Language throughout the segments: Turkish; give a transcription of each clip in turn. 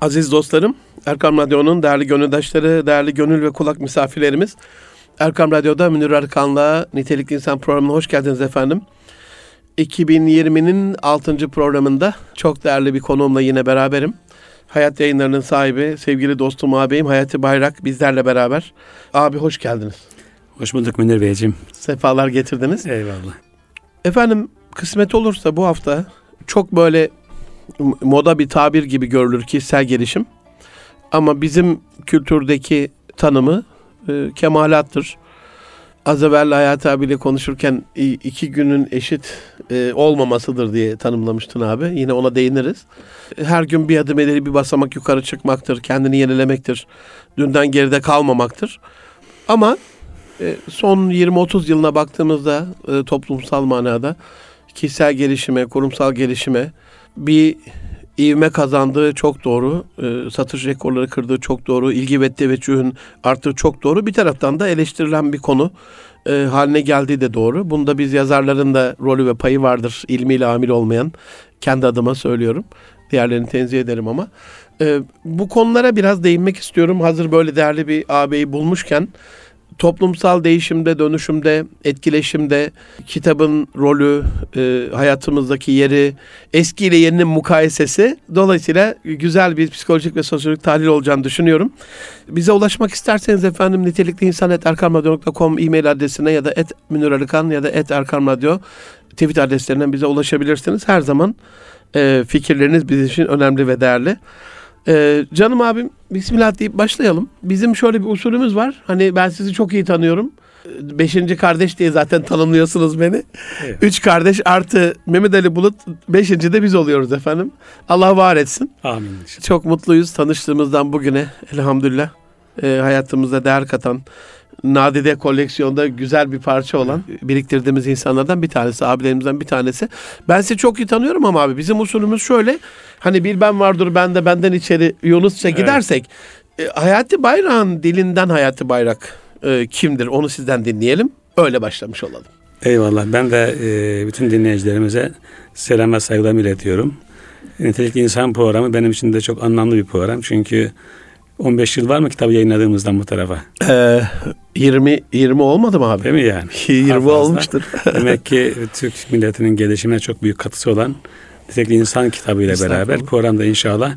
Aziz dostlarım, Erkam Radyo'nun değerli gönüldaşları, değerli gönül ve kulak misafirlerimiz. Erkam Radyo'da Münir Arkan'la Nitelikli İnsan programına hoş geldiniz efendim. 2020'nin 6. programında çok değerli bir konuğumla yine beraberim. Hayat yayınlarının sahibi, sevgili dostum ağabeyim Hayati Bayrak bizlerle beraber. Abi hoş geldiniz. Hoş bulduk Münir Beyciğim. Sefalar getirdiniz. Eyvallah. Efendim kısmet olursa bu hafta çok böyle moda bir tabir gibi görülür kişisel gelişim. Ama bizim kültürdeki tanımı e, kemalattır. Az evvel Hayat abiyle konuşurken iki günün eşit e, olmamasıdır diye tanımlamıştın abi. Yine ona değiniriz. Her gün bir adım ileri bir basamak yukarı çıkmaktır. Kendini yenilemektir. Dünden geride kalmamaktır. Ama e, son 20-30 yılına baktığımızda e, toplumsal manada kişisel gelişime, kurumsal gelişime bir ivme kazandığı çok doğru. E, satış rekorları kırdığı çok doğru. İlgi ve teveccühün arttığı çok doğru. Bir taraftan da eleştirilen bir konu e, haline geldiği de doğru. Bunda biz yazarların da rolü ve payı vardır. İlmiyle amil olmayan. Kendi adıma söylüyorum. Diğerlerini tenzih ederim ama. E, bu konulara biraz değinmek istiyorum. Hazır böyle değerli bir ağabeyi bulmuşken toplumsal değişimde, dönüşümde, etkileşimde kitabın rolü, e, hayatımızdaki yeri, eski ile yeninin mukayesesi dolayısıyla güzel bir psikolojik ve sosyolojik tahlil olacağını düşünüyorum. Bize ulaşmak isterseniz efendim nitelikli insan et e-mail adresine ya da et Münir ya da et erkamradyo tweet adreslerinden bize ulaşabilirsiniz. Her zaman e, fikirleriniz bizim için önemli ve değerli. Ee, canım abim Bismillah deyip başlayalım. Bizim şöyle bir usulümüz var. Hani ben sizi çok iyi tanıyorum. Beşinci kardeş diye zaten tanımlıyorsunuz beni. Evet. Üç kardeş artı Mehmet Ali Bulut. Beşinci de biz oluyoruz efendim. Allah var etsin. Amin. Çok mutluyuz tanıştığımızdan bugüne elhamdülillah. E, hayatımızda değer katan, nadide koleksiyonda güzel bir parça olan biriktirdiğimiz insanlardan bir tanesi, abilerimizden bir tanesi. Ben sizi çok iyi tanıyorum ama abi bizim usulümüz şöyle. Hani bir ben vardır ben de benden içeri Yunusça gidersek evet. e, Hayati Bayrak'ın dilinden Hayati Bayrak e, kimdir onu sizden dinleyelim. Öyle başlamış olalım. Eyvallah. Ben de e, bütün dinleyicilerimize selam ve saygılarımı iletiyorum. Nitelikli İnsan programı benim için de çok anlamlı bir program. Çünkü 15 yıl var mı kitabı yayınladığımızdan bu tarafa? Ee, 20 20 olmadı mı abi? Değil mi yani? 20 olmuştur. Demek ki Türk milletinin gelişimine çok büyük katkısı olan Nitelikli İnsan kitabı ile beraber programda inşallah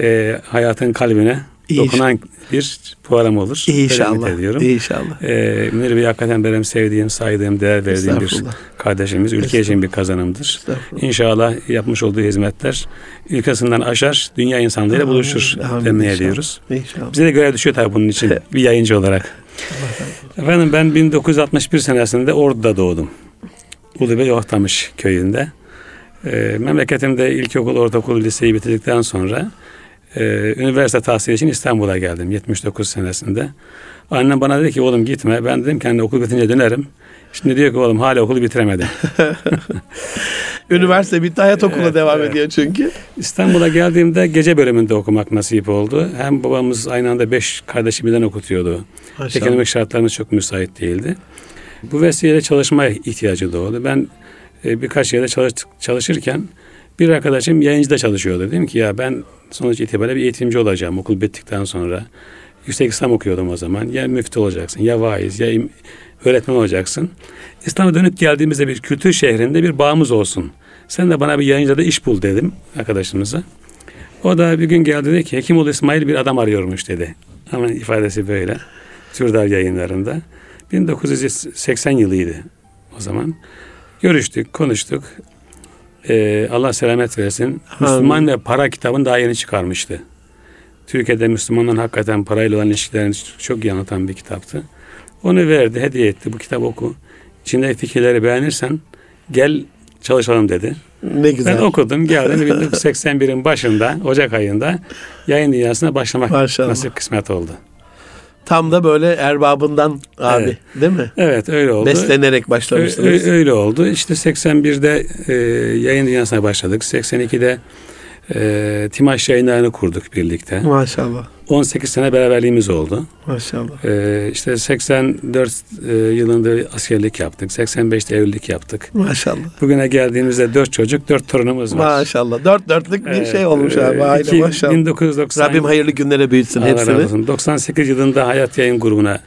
e, hayatın kalbine dokunan bir program olur. İnşallah. ediyorum. İnşallah. Ee, Münir Bey hakikaten benim sevdiğim, saydığım, değer verdiğim bir kardeşimiz. Ülke için bir kazanımdır. İnşallah yapmış olduğu hizmetler ülkesinden aşar, dünya insanlarıyla buluşur demeye ediyoruz. İnşallah. Bize de görev düşüyor tabii bunun için bir yayıncı olarak. Efendim ben 1961 senesinde Ordu'da doğdum. Ulubey Ohtamış köyünde. Ee, memleketimde ilkokul, ortaokul, liseyi bitirdikten sonra e, üniversite tahsili için İstanbul'a geldim 79 senesinde. Annem bana dedi ki oğlum gitme. Ben dedim kendi okul bitince dönerim. Şimdi diyor ki oğlum hala okulu bitiremedim. Üniversite bitti hayat okula evet, devam evet. ediyor çünkü. İstanbul'a geldiğimde gece bölümünde okumak nasip oldu. Hem babamız aynı anda beş kardeşi birden okutuyordu. Maşallah. Ekonomik şartlarımız çok müsait değildi. Bu vesileyle çalışmaya ihtiyacı doğdu. Ben e, birkaç yerde çalış, çalışırken bir arkadaşım yayıncıda çalışıyordu. Dedim ki ya ben sonuç itibariyle bir eğitimci olacağım okul bittikten sonra. Yüksek İslam okuyordum o zaman. Ya müftü olacaksın, ya vaiz, ya öğretmen olacaksın. İslam'a dönüp geldiğimizde bir kültür şehrinde bir bağımız olsun. Sen de bana bir yayıncıda iş bul dedim arkadaşımıza. O da bir gün geldi dedi ki Hekimoğlu İsmail bir adam arıyormuş dedi. Ama ifadesi böyle. Türdar yayınlarında. 1980 yılıydı o zaman. Görüştük, konuştuk. Ee, Allah selamet versin. Müslüman ve para kitabını daha yeni çıkarmıştı. Türkiye'de Müslümanların hakikaten parayla olan ilişkilerini çok iyi anlatan bir kitaptı. Onu verdi, hediye etti. Bu kitabı oku. İçinde fikirleri beğenirsen gel çalışalım dedi. Ne güzel. Ben okudum, geldim 1981'in başında, Ocak ayında yayın dünyasına başlamak Maşallah. nasip kısmet oldu. Tam da böyle erbabından abi evet. değil mi? Evet öyle oldu. Beslenerek başlamıştınız. Ö- öyle oldu. İşte 81'de e, yayın dünyasına başladık. 82'de E, Timaş yayınlarını kurduk birlikte. Maşallah. 18 sene beraberliğimiz oldu. Maşallah. Ee, işte 84 e, yılında askerlik yaptık. 85'te evlilik yaptık. Maşallah. Bugüne geldiğimizde 4 çocuk, 4 torunumuz var. Maşallah. Dört dörtlük bir şey olmuş abi. Ee, Aile iki- maşallah. 1990 Rabbim hayırlı günlere büyütsün Allah hepsini. olsun. 98 yılında Hayat Yayın grubuna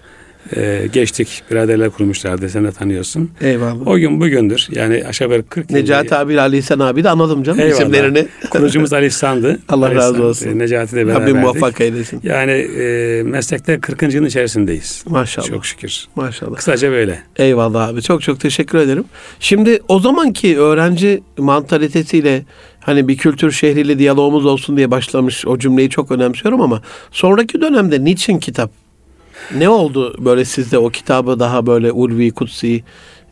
e, geçtik. Biraderler kurmuşlardı. Sen de tanıyorsun. Eyvallah. O gün bugündür. Yani aşağı yukarı 40 yıl. Necati abi Ali İhsan abi de anladım canım Eyvallah. isimlerini. Kurucumuz Ali İhsan'dı. Allah Ali razı olsun. e, Necati de Rabbim beraberdik. muvaffak eylesin. Yani e, meslekte 40. yılın içerisindeyiz. Maşallah. Çok şükür. Maşallah. Kısaca böyle. Eyvallah abi. Çok çok teşekkür ederim. Şimdi o zamanki öğrenci mantalitesiyle hani bir kültür şehriyle diyalogumuz olsun diye başlamış o cümleyi çok önemsiyorum ama sonraki dönemde niçin kitap? Ne oldu böyle sizde o kitabı daha böyle ulvi, kutsi,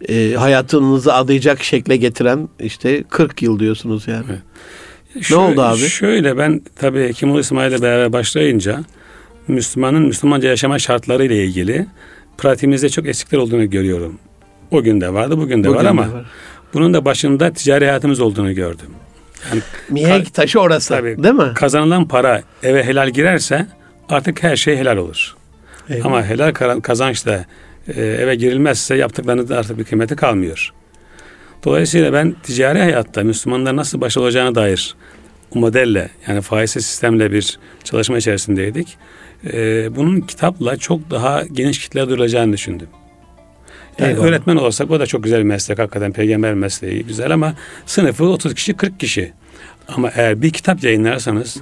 e, hayatınızı adayacak şekle getiren işte 40 yıl diyorsunuz yani. Şöyle- oldu abi? Şöyle ben tabii Kemal İsmail ile beraber başlayınca Müslümanın Müslümanca yaşama şartları ile ilgili pratiğimizde çok eksikler olduğunu görüyorum. O gün de vardı, bugün de Bugün var de ama var. bunun da başında ticari hayatımız olduğunu gördüm. Mihenk taşı orası Tabii. değil mi? Kazanılan para eve helal girerse artık her şey helal olur. Eyvallah. Ama helal kazançla e, eve girilmezse yaptıklarınızda artık bir kıymeti kalmıyor. Dolayısıyla ben ticari hayatta Müslümanlar nasıl baş olacağına dair o modelle yani faizsiz sistemle bir çalışma içerisindeydik. E, bunun kitapla çok daha geniş kitleye duyulacağını düşündüm. Yani Eyvallah. öğretmen olsak o da çok güzel bir meslek hakikaten peygamber mesleği güzel ama sınıfı 30 kişi 40 kişi. Ama eğer bir kitap yayınlarsanız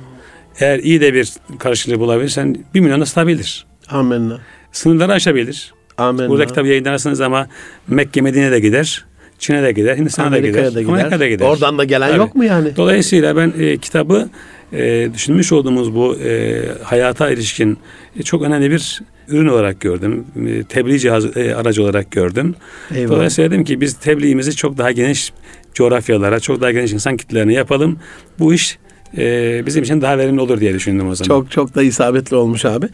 eğer iyi de bir karşılığı bulabilirsen bir milyona satabilir. Amenna. Sınırları aşabilir. Amenna. Burada kitap yayınlarsınız ama Mekke Medine'ye de gider. Çin'e de gider, Hindistan'a da gider, gider. Amerika'da gider. Oradan da gelen Tabii. yok mu yani? Dolayısıyla ben e, kitabı e, düşünmüş olduğumuz bu e, hayata ilişkin e, çok önemli bir ürün olarak gördüm. E, tebliğ cihazı, e, aracı olarak gördüm. Eyvallah. Dolayısıyla dedim ki biz tebliğimizi çok daha geniş coğrafyalara, çok daha geniş insan kitlelerine yapalım. Bu iş e, bizim için daha verimli olur diye düşündüm o zaman. Çok çok da isabetli olmuş abi.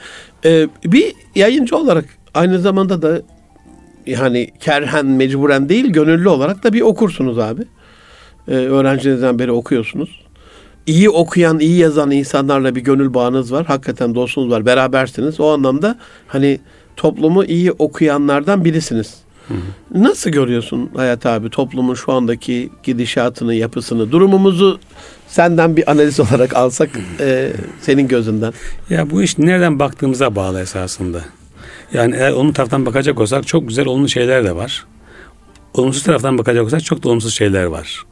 Ee, bir yayıncı olarak aynı zamanda da yani kerhen mecburen değil gönüllü olarak da bir okursunuz abi. Ee, öğrencinizden beri okuyorsunuz. İyi okuyan, iyi yazan insanlarla bir gönül bağınız var. Hakikaten dostunuz var. Berabersiniz. O anlamda hani toplumu iyi okuyanlardan birisiniz. Nasıl görüyorsun Hayat abi toplumun şu andaki gidişatını, yapısını, durumumuzu senden bir analiz olarak alsak e, senin gözünden. Ya bu iş nereden baktığımıza bağlı esasında. Yani eğer onun taraftan bakacak olsak çok güzel olumlu şeyler de var. Olumsuz taraftan bakacak olsak çok da olumsuz şeyler var.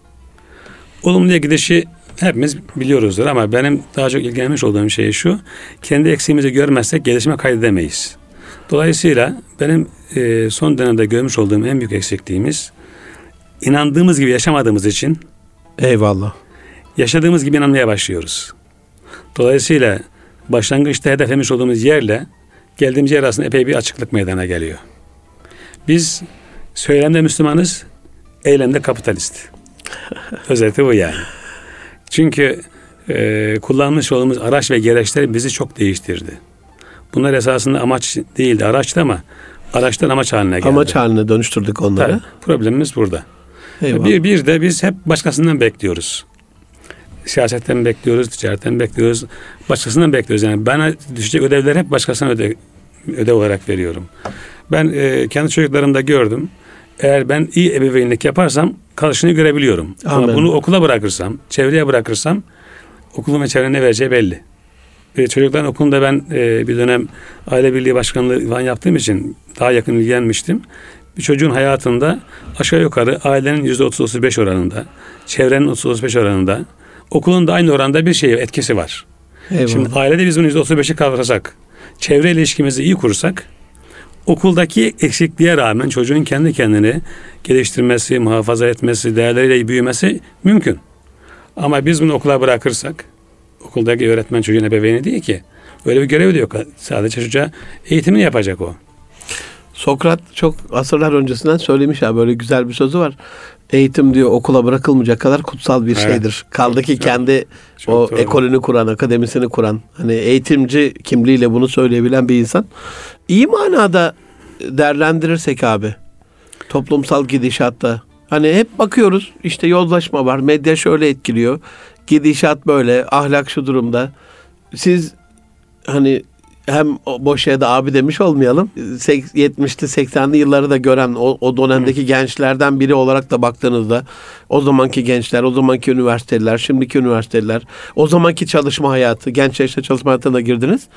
Olumluya gidişi hepimiz biliyoruzdur ama benim daha çok ilgilenmiş olduğum şey şu. Kendi eksiğimizi görmezsek gelişme kaydedemeyiz. Dolayısıyla benim e, son dönemde görmüş olduğum en büyük eksikliğimiz inandığımız gibi yaşamadığımız için Eyvallah. Yaşadığımız gibi inanmaya başlıyoruz. Dolayısıyla başlangıçta hedeflemiş olduğumuz yerle geldiğimiz yer arasında epey bir açıklık meydana geliyor. Biz söylemde Müslümanız, eylemde kapitalist. Özeti bu yani. Çünkü e, kullanmış olduğumuz araç ve gereçler bizi çok değiştirdi. Bunlar esasında amaç değildi, araçtı ama araçtan amaç haline geldi. Amaç haline dönüştürdük onları. Tabii, problemimiz burada. Eyvallah. Bir, bir de biz hep başkasından bekliyoruz. Siyasetten bekliyoruz, ticaretten bekliyoruz, başkasından bekliyoruz. Yani bana düşecek ödevler hep başkasına ödev, ödev olarak veriyorum. Ben e, kendi çocuklarımda gördüm. Eğer ben iyi ebeveynlik yaparsam karşını görebiliyorum. Ama Amin. bunu okula bırakırsam, çevreye bırakırsam okulun ve çevrenin ne vereceği belli. E, çocukların okulunda ben e, bir dönem aile birliği başkanlığı falan yaptığım için daha yakın ilgilenmiştim. Bir çocuğun hayatında aşağı yukarı ailenin yüzde 30-35 oranında, çevrenin 30-35 oranında, okulun da aynı oranda bir şey etkisi var. Eyvallah. Şimdi ailede biz bunu yüzde 35'i kavrasak, çevre ilişkimizi iyi kursak, okuldaki eksikliğe rağmen çocuğun kendi kendini geliştirmesi, muhafaza etmesi, değerleriyle büyümesi mümkün. Ama biz bunu okula bırakırsak, okuldaki öğretmen çocuğun ebeveyni değil ki. Öyle bir görevi de yok. Sadece çocuğa eğitimini yapacak o. Sokrat çok asırlar öncesinden söylemiş abi böyle güzel bir sözü var. Eğitim diyor okula bırakılmayacak kadar kutsal bir Evet. şeydir. Kaldı ki Çok- kendi çok o doğru. ekolünü kuran, akademisini kuran, hani eğitimci kimliğiyle bunu söyleyebilen bir insan. İyi manada değerlendirirsek abi toplumsal gidişatta hani hep bakıyoruz işte yozlaşma var, medya şöyle etkiliyor. Gidişat böyle, ahlak şu durumda. Siz hani hem boş yere de abi demiş olmayalım. 70'li 80'li yılları da gören o, o dönemdeki Hı. gençlerden biri olarak da baktığınızda o zamanki gençler, o zamanki üniversiteler, şimdiki üniversiteler, o zamanki çalışma hayatı, genç yaşta çalışma hayatına girdiniz.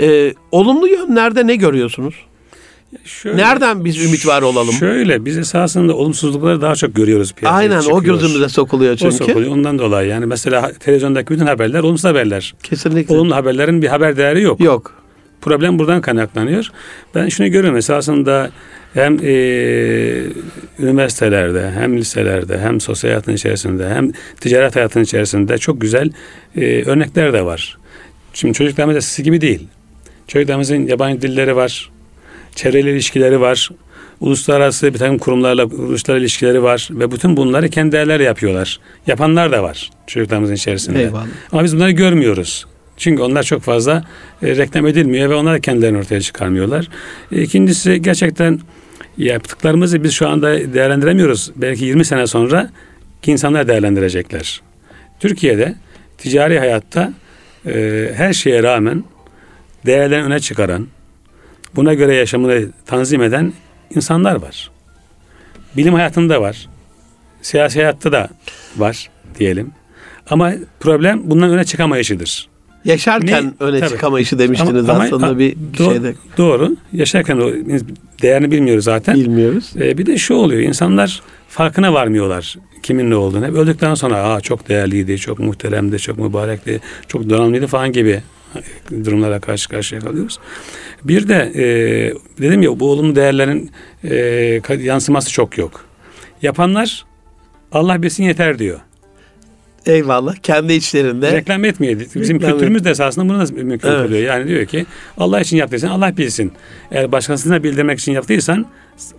Ee, olumlu yönlerde ne görüyorsunuz? Şöyle, Nereden biz ümit var olalım? Şöyle biz esasında olumsuzlukları daha çok görüyoruz piyasaya Aynen çıkıyor. o gözümüze sokuluyor çünkü. O sokuluyor ondan dolayı yani mesela televizyondaki bütün haberler olumsuz haberler. Kesinlikle. Olumlu haberlerin bir haber değeri yok. Yok. Problem buradan kaynaklanıyor. Ben şunu görüyorum esasında hem e, üniversitelerde hem liselerde hem sosyal hayatın içerisinde hem ticaret hayatının içerisinde çok güzel e, örnekler de var. Şimdi çocuklarımız eskisi gibi değil. Çocuklarımızın yabancı dilleri var, çevreyle ilişkileri var, uluslararası bir takım kurumlarla uluslararası ilişkileri var ve bütün bunları kendi değerler yapıyorlar. Yapanlar da var çocuklarımızın içerisinde. Eyvallah. Ama biz bunları görmüyoruz. Çünkü onlar çok fazla e, reklam edilmiyor ve onlar kendilerini ortaya çıkarmıyorlar. E, ikincisi gerçekten yaptıklarımızı biz şu anda değerlendiremiyoruz. Belki 20 sene sonra insanlar değerlendirecekler. Türkiye'de ticari hayatta e, her şeye rağmen değerlerini öne çıkaran, buna göre yaşamını tanzim eden insanlar var. Bilim hayatında var. Siyasi hayatta da var diyelim. Ama problem bundan öne çıkamayışıdır. Yaşarken ne? öne Tabii. çıkamayışı demiştiniz ama, aslında ama, bir do- şeyde. Doğru. Yaşarken o değerini bilmiyoruz zaten. Bilmiyoruz. Ee, bir de şu oluyor. İnsanlar farkına varmıyorlar kimin ne olduğunu. Hep öldükten sonra Aa, çok değerliydi, çok muhteremdi, çok mübarekti, çok donanımlıydı falan gibi durumlara karşı karşıya kalıyoruz. Bir de e, dedim ya bu olumlu değerlerin e, yansıması çok yok. Yapanlar Allah bilsin yeter diyor. Eyvallah. Kendi içlerinde. Reklam etmiyor. Bizim Reklam kültürümüz de esasında bunu nasıl mümkün evet. kılıyor. Yani diyor ki Allah için yaptıysan Allah bilsin. Eğer başkasına bildirmek için yaptıysan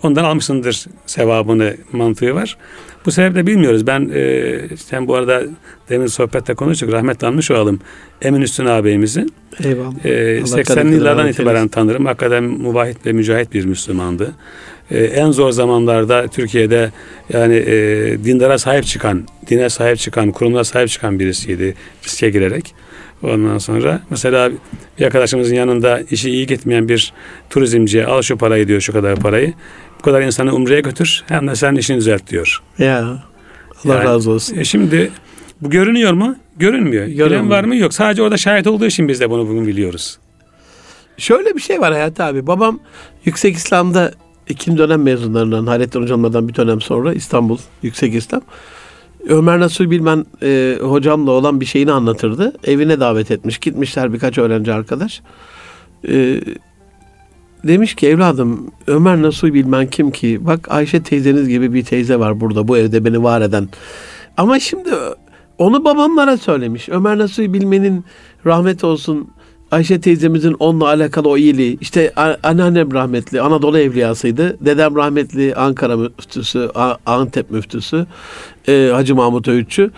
ondan almışsındır sevabını mantığı var. Bu sebeple bilmiyoruz. Ben e, sen bu arada demin sohbette konuştuk. Rahmet almış olalım. Emin Üstün ağabeyimizi. Eyvallah. E, 80'li yıllardan itibaren tanırım. Hakikaten mubahit ve mücahit bir Müslümandı. E, en zor zamanlarda Türkiye'de yani e, dindara sahip çıkan, dine sahip çıkan, kurumlara sahip çıkan birisiydi riske girerek. Ondan sonra mesela bir arkadaşımızın yanında işi iyi gitmeyen bir turizmciye al şu parayı diyor şu kadar parayı. Bu kadar insanı umreye götür hem de sen işini düzelt diyor. Ya Allah yani, razı olsun. E şimdi bu görünüyor mu? Görünmüyor. Görünmüyor. Bilen var mı? Yok. Sadece orada şahit olduğu için biz de bunu bugün biliyoruz. Şöyle bir şey var Hayat abi. Babam Yüksek İslam'da ikinci dönem mezunlarından Hayrettin Hocam'dan bir dönem sonra İstanbul Yüksek İslam. Ömer Nasuh Bilmen e, hocamla olan bir şeyini anlatırdı. Evine davet etmiş. Gitmişler birkaç öğrenci arkadaş. E, demiş ki evladım Ömer Nasuh Bilmen kim ki? Bak Ayşe teyzeniz gibi bir teyze var burada bu evde beni var eden. Ama şimdi onu babamlara söylemiş. Ömer Nasuh Bilmen'in rahmet olsun Ayşe teyzemizin onunla alakalı o iyiliği. İşte anneannem rahmetli Anadolu evliyasıydı. Dedem rahmetli Ankara müftüsü, Antep müftüsü, e, Hacı Mahmut Öğütçü.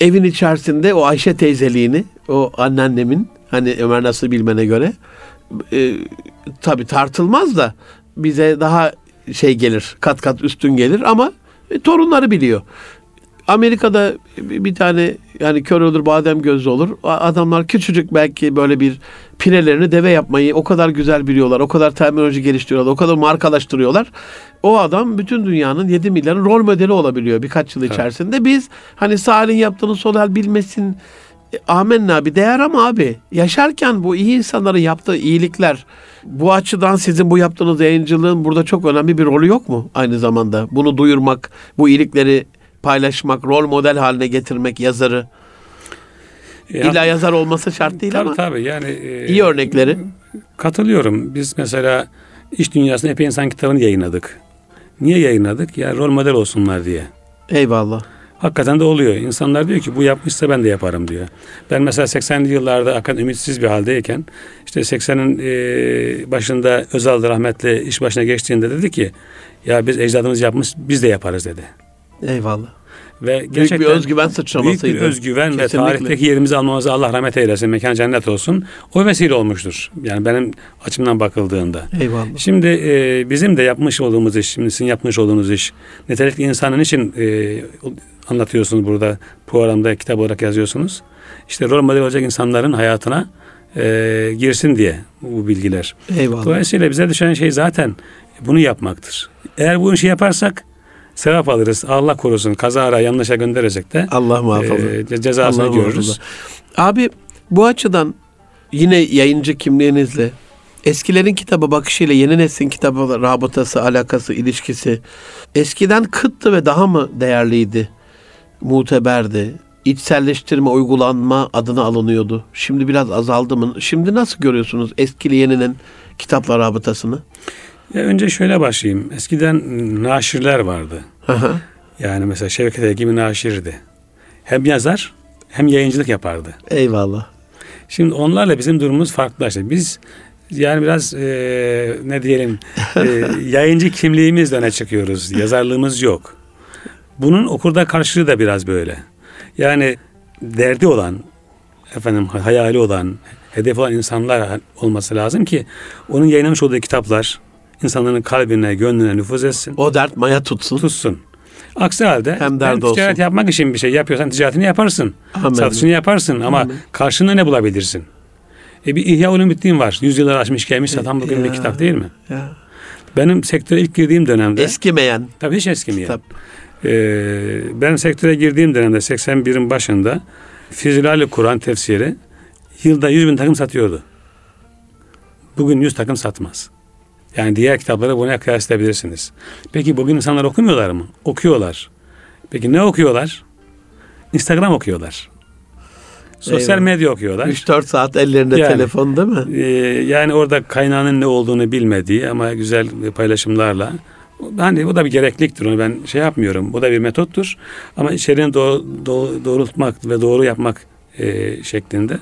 Evin içerisinde o Ayşe teyzeliğini, o anneannemin hani Ömer nasıl bilmene göre e, tabi tartılmaz da bize daha şey gelir, kat kat üstün gelir ama e, torunları biliyor. Amerika'da bir tane yani kör olur badem gözlü olur. Adamlar küçücük belki böyle bir pirelerini deve yapmayı o kadar güzel biliyorlar. O kadar terminoloji geliştiriyorlar. O kadar markalaştırıyorlar. O adam bütün dünyanın 7 milyarın rol modeli olabiliyor birkaç yıl içerisinde. Evet. Biz hani Salih'in yaptığını Solal bilmesin e, amenna bir değer ama abi yaşarken bu iyi insanların yaptığı iyilikler bu açıdan sizin bu yaptığınız yayıncılığın burada çok önemli bir rolü yok mu aynı zamanda? Bunu duyurmak, bu iyilikleri paylaşmak, rol model haline getirmek yazarı. Ya, İlla yazar olması şart değil tabii, ama. Tabii yani. E, iyi örnekleri. Katılıyorum. Biz mesela iş dünyasında epey insan kitabını yayınladık. Niye yayınladık? Ya rol model olsunlar diye. Eyvallah. Hakikaten de oluyor. İnsanlar diyor ki bu yapmışsa ben de yaparım diyor. Ben mesela 80'li yıllarda hakikaten ümitsiz bir haldeyken işte 80'in e, başında Özal rahmetli iş başına geçtiğinde dedi ki ya biz ecdadımız yapmış biz de yaparız dedi. Eyvallah. Ve büyük bir özgüven sıçramasıydı. Büyük bir özgüven Kesinlikle. ve tarihteki yerimizi almamızı Allah rahmet eylesin. Mekan cennet olsun. O vesile olmuştur. Yani benim açımdan bakıldığında. Eyvallah. Şimdi e, bizim de yapmış olduğumuz iş, şimdi sizin yapmış olduğunuz iş nitelikli insanın için e, anlatıyorsunuz burada programda kitap olarak yazıyorsunuz. İşte rol model olacak insanların hayatına e, girsin diye bu bilgiler. Eyvallah. Dolayısıyla bize düşen şey zaten bunu yapmaktır. Eğer bu işi yaparsak sevap alırız. Allah korusun kazara yanlışa gönderirsek de Allah muhafaza. E, cezasını Allah görürüz. Muhafaza. Abi bu açıdan yine yayıncı kimliğinizle eskilerin kitaba bakışıyla yeni neslin kitaba rabıtası, alakası, ilişkisi eskiden kıttı ve daha mı değerliydi? Muteberdi. İçselleştirme, uygulanma adına alınıyordu. Şimdi biraz azaldı mı? Şimdi nasıl görüyorsunuz eskiyle yeninin kitapla rabıtasını? Ya önce şöyle başlayayım. Eskiden naşirler vardı. Aha. Yani mesela Şevket Ege gibi naşirdi. Hem yazar hem yayıncılık yapardı. Eyvallah. Şimdi onlarla bizim durumumuz farklılaştı. Biz yani biraz e, ne diyelim e, yayıncı kimliğimizle öne çıkıyoruz. Yazarlığımız yok. Bunun okurda karşılığı da biraz böyle. Yani derdi olan, efendim hayali olan, hedef olan insanlar olması lazım ki onun yayınlamış olduğu kitaplar insanların kalbine, gönlüne nüfuz etsin. O dert maya tutsun. Tutsun. Aksi halde Hem dert olsun. ticaret yapmak için bir şey yapıyorsan ticaretini yaparsın. Amin. Satışını yaparsın ama Amin. karşında ne bulabilirsin? E bir İhya Ulumuddin var. Yüzyıllar açmış gelmiş satan bugün ya, bir kitap değil mi? Ya. Benim sektöre ilk girdiğim dönemde. Eskimeyen. Tabii hiç eskimeyen. Kitap. Ee, ben sektöre girdiğim dönemde 81'in başında Fizilali Kur'an tefsiri yılda 100 bin takım satıyordu. Bugün 100 takım satmaz. Yani diğer kitapları buna kıyaslayabilirsiniz. Peki bugün insanlar okumuyorlar mı? Okuyorlar. Peki ne okuyorlar? Instagram okuyorlar. Sosyal Eyvallah. medya okuyorlar. 3-4 saat ellerinde yani, telefon değil mi? E, yani orada kaynağının ne olduğunu bilmediği ama güzel paylaşımlarla hani bu da bir gerekliktir onu ben şey yapmıyorum. Bu da bir metottur. Ama içeriğini doğ, doğ, doğrultmak ve doğru yapmak e, şeklinde.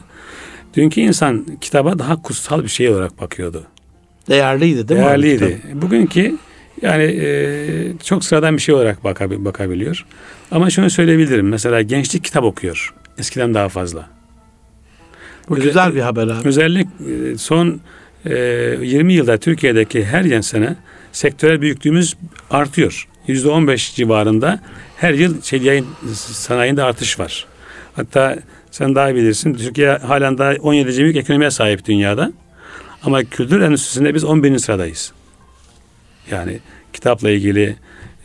Dünkü insan kitaba daha kutsal bir şey olarak bakıyordu. Değerliydi değil mi? Değerliydi. Bugünkü yani e, çok sıradan bir şey olarak bakabil, bakabiliyor. Ama şunu söyleyebilirim. Mesela gençlik kitap okuyor. Eskiden daha fazla. Bu Özel, güzel bir haber abi. Özellikle son e, 20 yılda Türkiye'deki her yıl sene sektörel büyüklüğümüz artıyor. Yüzde on beş civarında her yıl şey, yayın sanayinde artış var. Hatta sen daha bilirsin. Türkiye halen daha 17. büyük ekonomiye sahip dünyada. Ama kültür endüstrisinde biz 11. sıradayız. Yani kitapla ilgili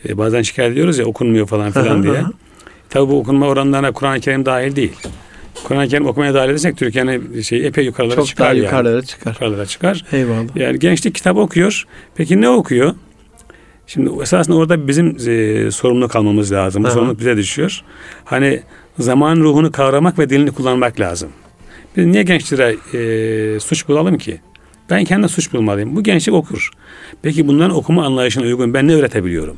e, bazen şikayet ediyoruz ya okunmuyor falan filan diye. Tabi bu okunma oranlarına Kur'an-ı Kerim dahil değil. Kur'an-ı Kerim okumaya dahil edersek Türkiye'nin şey epey yukarılara Çok çıkar. Çok daha yukarılara yani. çıkar. Yukarılara çıkar. Eyvallah. Yani gençlik kitap okuyor. Peki ne okuyor? Şimdi esasında orada bizim e, sorumluluk almamız lazım. Bu sorumluluk bize düşüyor. Hani zaman ruhunu kavramak ve dilini kullanmak lazım. Biz niye gençlere e, suç bulalım ki? Ben kendi suç bulmalıyım. Bu gençlik okur. Peki bunların okuma anlayışına uygun ben ne öğretebiliyorum?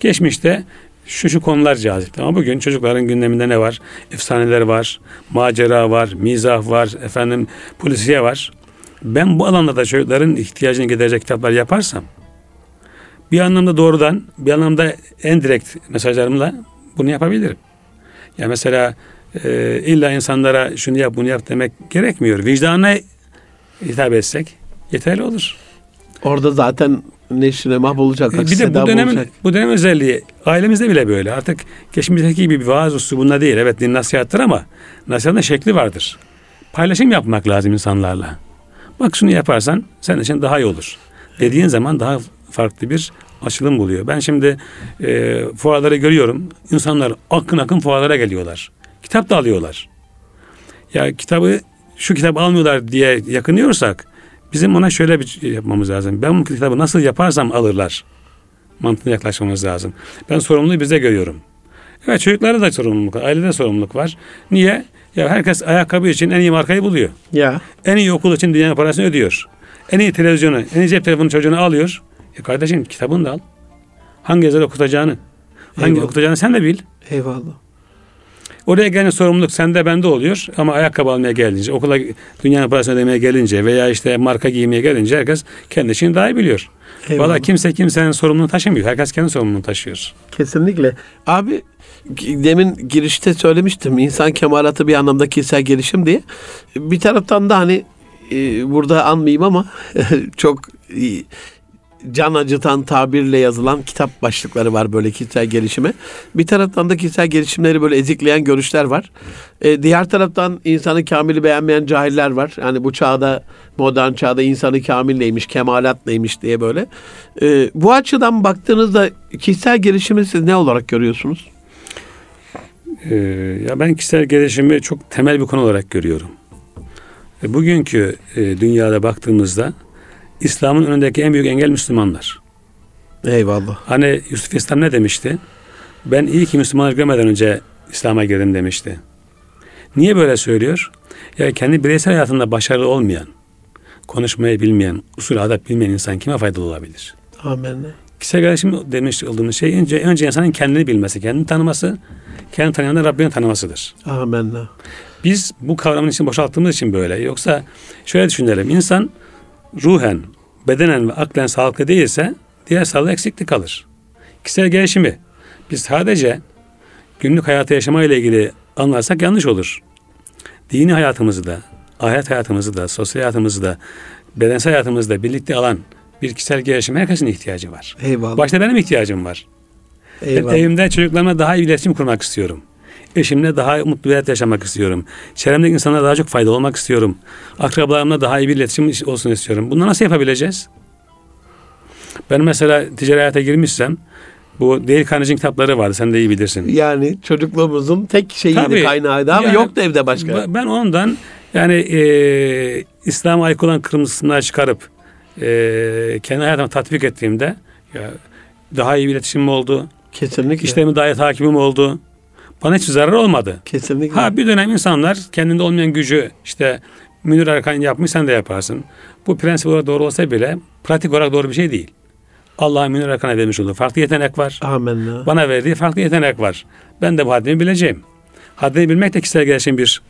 Geçmişte şu şu konular cazipti. Ama bugün çocukların gündeminde ne var? Efsaneler var, macera var, mizah var, efendim polisiye var. Ben bu alanlarda çocukların ihtiyacını giderecek kitaplar yaparsam bir anlamda doğrudan, bir anlamda en direkt mesajlarımla bunu yapabilirim. Ya mesela e, illa insanlara şunu yap bunu yap demek gerekmiyor. Vicdanına hitap etsek yeterli olur. Orada zaten neşrine mahvolacak. Bir de bu dönem olacak. bu dönem özelliği ailemizde bile böyle. Artık geçmişteki gibi bir vaaz üslubunda değil. Evet din nasihattır ama nasihatın şekli vardır. Paylaşım yapmak lazım insanlarla. Bak şunu yaparsan senin için daha iyi olur. Dediğin zaman daha farklı bir açılım buluyor. Ben şimdi e, fuarları görüyorum. İnsanlar akın akın fuarlara geliyorlar. Kitap da alıyorlar. Ya kitabı şu kitabı almıyorlar diye yakınıyorsak bizim ona şöyle bir şey yapmamız lazım. Ben bu kitabı nasıl yaparsam alırlar. Mantığına yaklaşmamız lazım. Ben sorumluluğu bize görüyorum. Evet çocuklarda da sorumluluk var. Ailede sorumluluk var. Niye? Ya herkes ayakkabı için en iyi markayı buluyor. Ya. En iyi okul için dünyanın parasını ödüyor. En iyi televizyonu, en iyi cep telefonu çocuğunu alıyor. E kardeşim kitabını da al. Hangi yazar okutacağını, hangi Eyvallah. okutacağını sen de bil. Eyvallah. Oraya gelen sorumluluk sende bende oluyor ama ayakkabı almaya gelince, okula dünyanın parasını ödemeye gelince veya işte marka giymeye gelince herkes kendi işini daha iyi biliyor. Eyvallah. Valla kimse kimsenin sorumluluğunu taşımıyor. Herkes kendi sorumluluğunu taşıyor. Kesinlikle. Abi demin girişte söylemiştim insan kemalatı bir anlamda kişisel gelişim diye. Bir taraftan da hani e, burada anmayayım ama çok can acıtan tabirle yazılan kitap başlıkları var böyle kişisel gelişime. Bir taraftan da kişisel gelişimleri böyle ezikleyen görüşler var. E, diğer taraftan insanı kamili beğenmeyen cahiller var. Yani bu çağda modern çağda insanı kamil neymiş, kemalat neymiş diye böyle. E, bu açıdan baktığınızda kişisel gelişimi siz ne olarak görüyorsunuz? Ee, ya ben kişisel gelişimi çok temel bir konu olarak görüyorum. E, bugünkü e, dünyada baktığımızda İslam'ın önündeki en büyük engel Müslümanlar. Eyvallah. Hani Yusuf İslam ne demişti? Ben iyi ki Müslümanlar görmeden önce İslam'a girdim demişti. Niye böyle söylüyor? Ya kendi bireysel hayatında başarılı olmayan, konuşmayı bilmeyen, usul adap bilmeyen insan kime faydalı olabilir? Amin. Kişisel gelişim demiş olduğumuz şey önce, önce insanın kendini bilmesi, kendini tanıması, kendini tanıyan da Rabbini tanımasıdır. Amin. Biz bu kavramın için boşalttığımız için böyle. Yoksa şöyle düşünelim. İnsan ruhen, bedenen ve aklen sağlıklı değilse diğer sağlığı eksiklik kalır. Kişisel gelişimi biz sadece günlük hayatı yaşama ile ilgili anlarsak yanlış olur. Dini hayatımızı da, ahiret hayatımızı da, sosyal hayatımızı da, bedensel hayatımızı da birlikte alan bir kişisel gelişim herkesin ihtiyacı var. Eyvallah. Başta benim ihtiyacım var. Eyvallah. Ben evimde çocuklarımla daha iyi iletişim kurmak istiyorum. Eşimle daha mutlu bir hayat yaşamak istiyorum. Çevremdeki insanlara daha çok faydalı olmak istiyorum. Akrabalarımla daha iyi bir iletişim olsun istiyorum. Bunu nasıl yapabileceğiz? Ben mesela ticari hayata girmişsem bu Dale Carnegie'nin kitapları vardı. Sen de iyi bilirsin. Yani çocukluğumuzun tek şeyiydi Tabii. kaynağıydı ama Yani yoktu evde başka. Ben- ondan yani e, İslam'a aykırı olan kırmızısından çıkarıp e, kendi hayatıma tatbik ettiğimde ya, daha iyi bir iletişimim oldu. Kesinlikle. İşlerimi daha iyi takibim oldu. Bana hiç zarar olmadı. Kesinlikle. Ha bir dönem insanlar kendinde olmayan gücü işte Münir Erkan yapmış sen de yaparsın. Bu prensip olarak doğru olsa bile pratik olarak doğru bir şey değil. Allah Münir Erkan'a vermiş olduğu farklı yetenek var. Amenna. Bana verdiği farklı yetenek var. Ben de bu haddimi bileceğim. Haddini bilmek de kişisel gelişim bir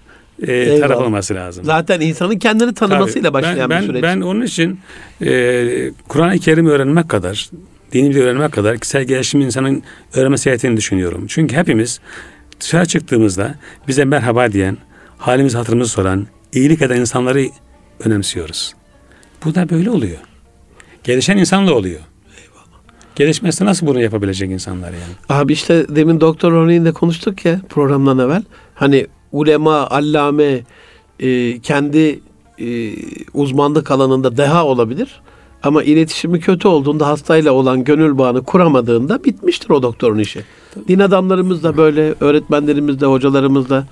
e, Eyvallah. taraf olması lazım. Zaten insanın kendini tanımasıyla Tabii. başlayan ben, bir süreç. Ben, ben onun için e, Kur'an-ı Kerim öğrenmek kadar, dini bilgi öğrenmek kadar kişisel gelişim insanın öğrenmesi gerektiğini düşünüyorum. Çünkü hepimiz dışarı çıktığımızda bize merhaba diyen, halimizi hatırımızı soran, iyilik eden insanları önemsiyoruz. Bu da böyle oluyor. Gelişen insanla oluyor. Gelişmesi nasıl bunu yapabilecek insanlar yani? Abi işte demin doktor örneğinde konuştuk ya programdan evvel. Hani ulema, allame e, kendi e, uzmanlık alanında deha olabilir. Ama iletişimi kötü olduğunda hastayla olan gönül bağını kuramadığında bitmiştir o doktorun işi. Din adamlarımız da böyle, öğretmenlerimiz de, hocalarımız da.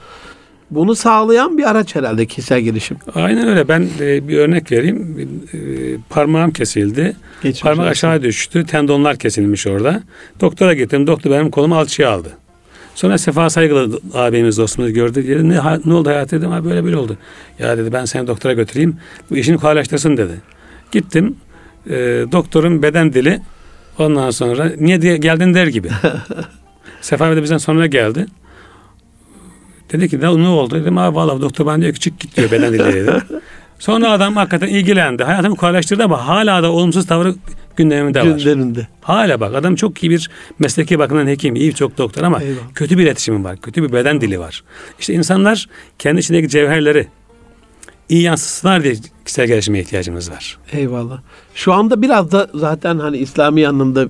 Bunu sağlayan bir araç herhalde kişisel gelişim. Aynen öyle. Ben e, bir örnek vereyim. E, parmağım kesildi. Geçmiş Parmak olsun. aşağı düştü. Tendonlar kesilmiş orada. Doktora gittim. Doktor benim kolumu alçıya aldı. Sonra Sefa Saygılı abimiz dostumuz gördü. Dedi, ne, ne oldu hayat dedim. Ha, böyle böyle oldu. Ya dedi ben seni doktora götüreyim. Bu işini kolaylaştırsın dedi. Gittim. E, doktorun beden dili ondan sonra niye diye geldin der gibi. Sefa de bizden sonra geldi. Dedi ki ne, oldu? Dedim abi vallahi doktor bana diyor ki çık git diyor beden dili dedi. Sonra adam hakikaten ilgilendi. Hayatımı kolaylaştırdı ama hala da olumsuz tavrı gündemimde var. Gündeminde. Hala bak adam çok iyi bir mesleki bakımdan hekim, iyi çok doktor ama Eyvallah. kötü bir iletişimi var. Kötü bir beden dili var. İşte insanlar kendi içindeki cevherleri iyi yansıtsınlar diye kişisel gelişime ihtiyacımız var. Eyvallah. Şu anda biraz da zaten hani İslami anlamda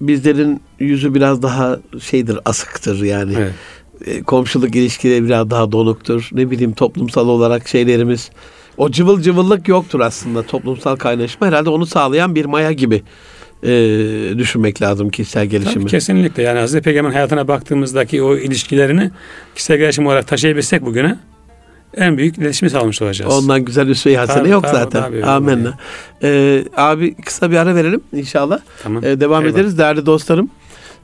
bizlerin yüzü biraz daha şeydir, asıktır yani. Evet. E, Komşuluk ilişkileri biraz daha donuktur. Ne bileyim toplumsal olarak şeylerimiz o cıvıl cıvıllık yoktur aslında toplumsal kaynaşma. Herhalde onu sağlayan bir maya gibi e, düşünmek lazım kişisel gelişimi. Tabii kesinlikle yani Hazreti Peygamber'in hayatına baktığımızdaki o ilişkilerini kişisel gelişim olarak taşıyabilsek bugüne en büyük iletişimi sağlamış olacağız. Ondan güzel üsve-i hasene Tabii, yok tabii, zaten. tabii, Amenna. Ee, abi kısa bir ara verelim inşallah. Tamam. Ee, devam Eyvallah. ederiz değerli dostlarım.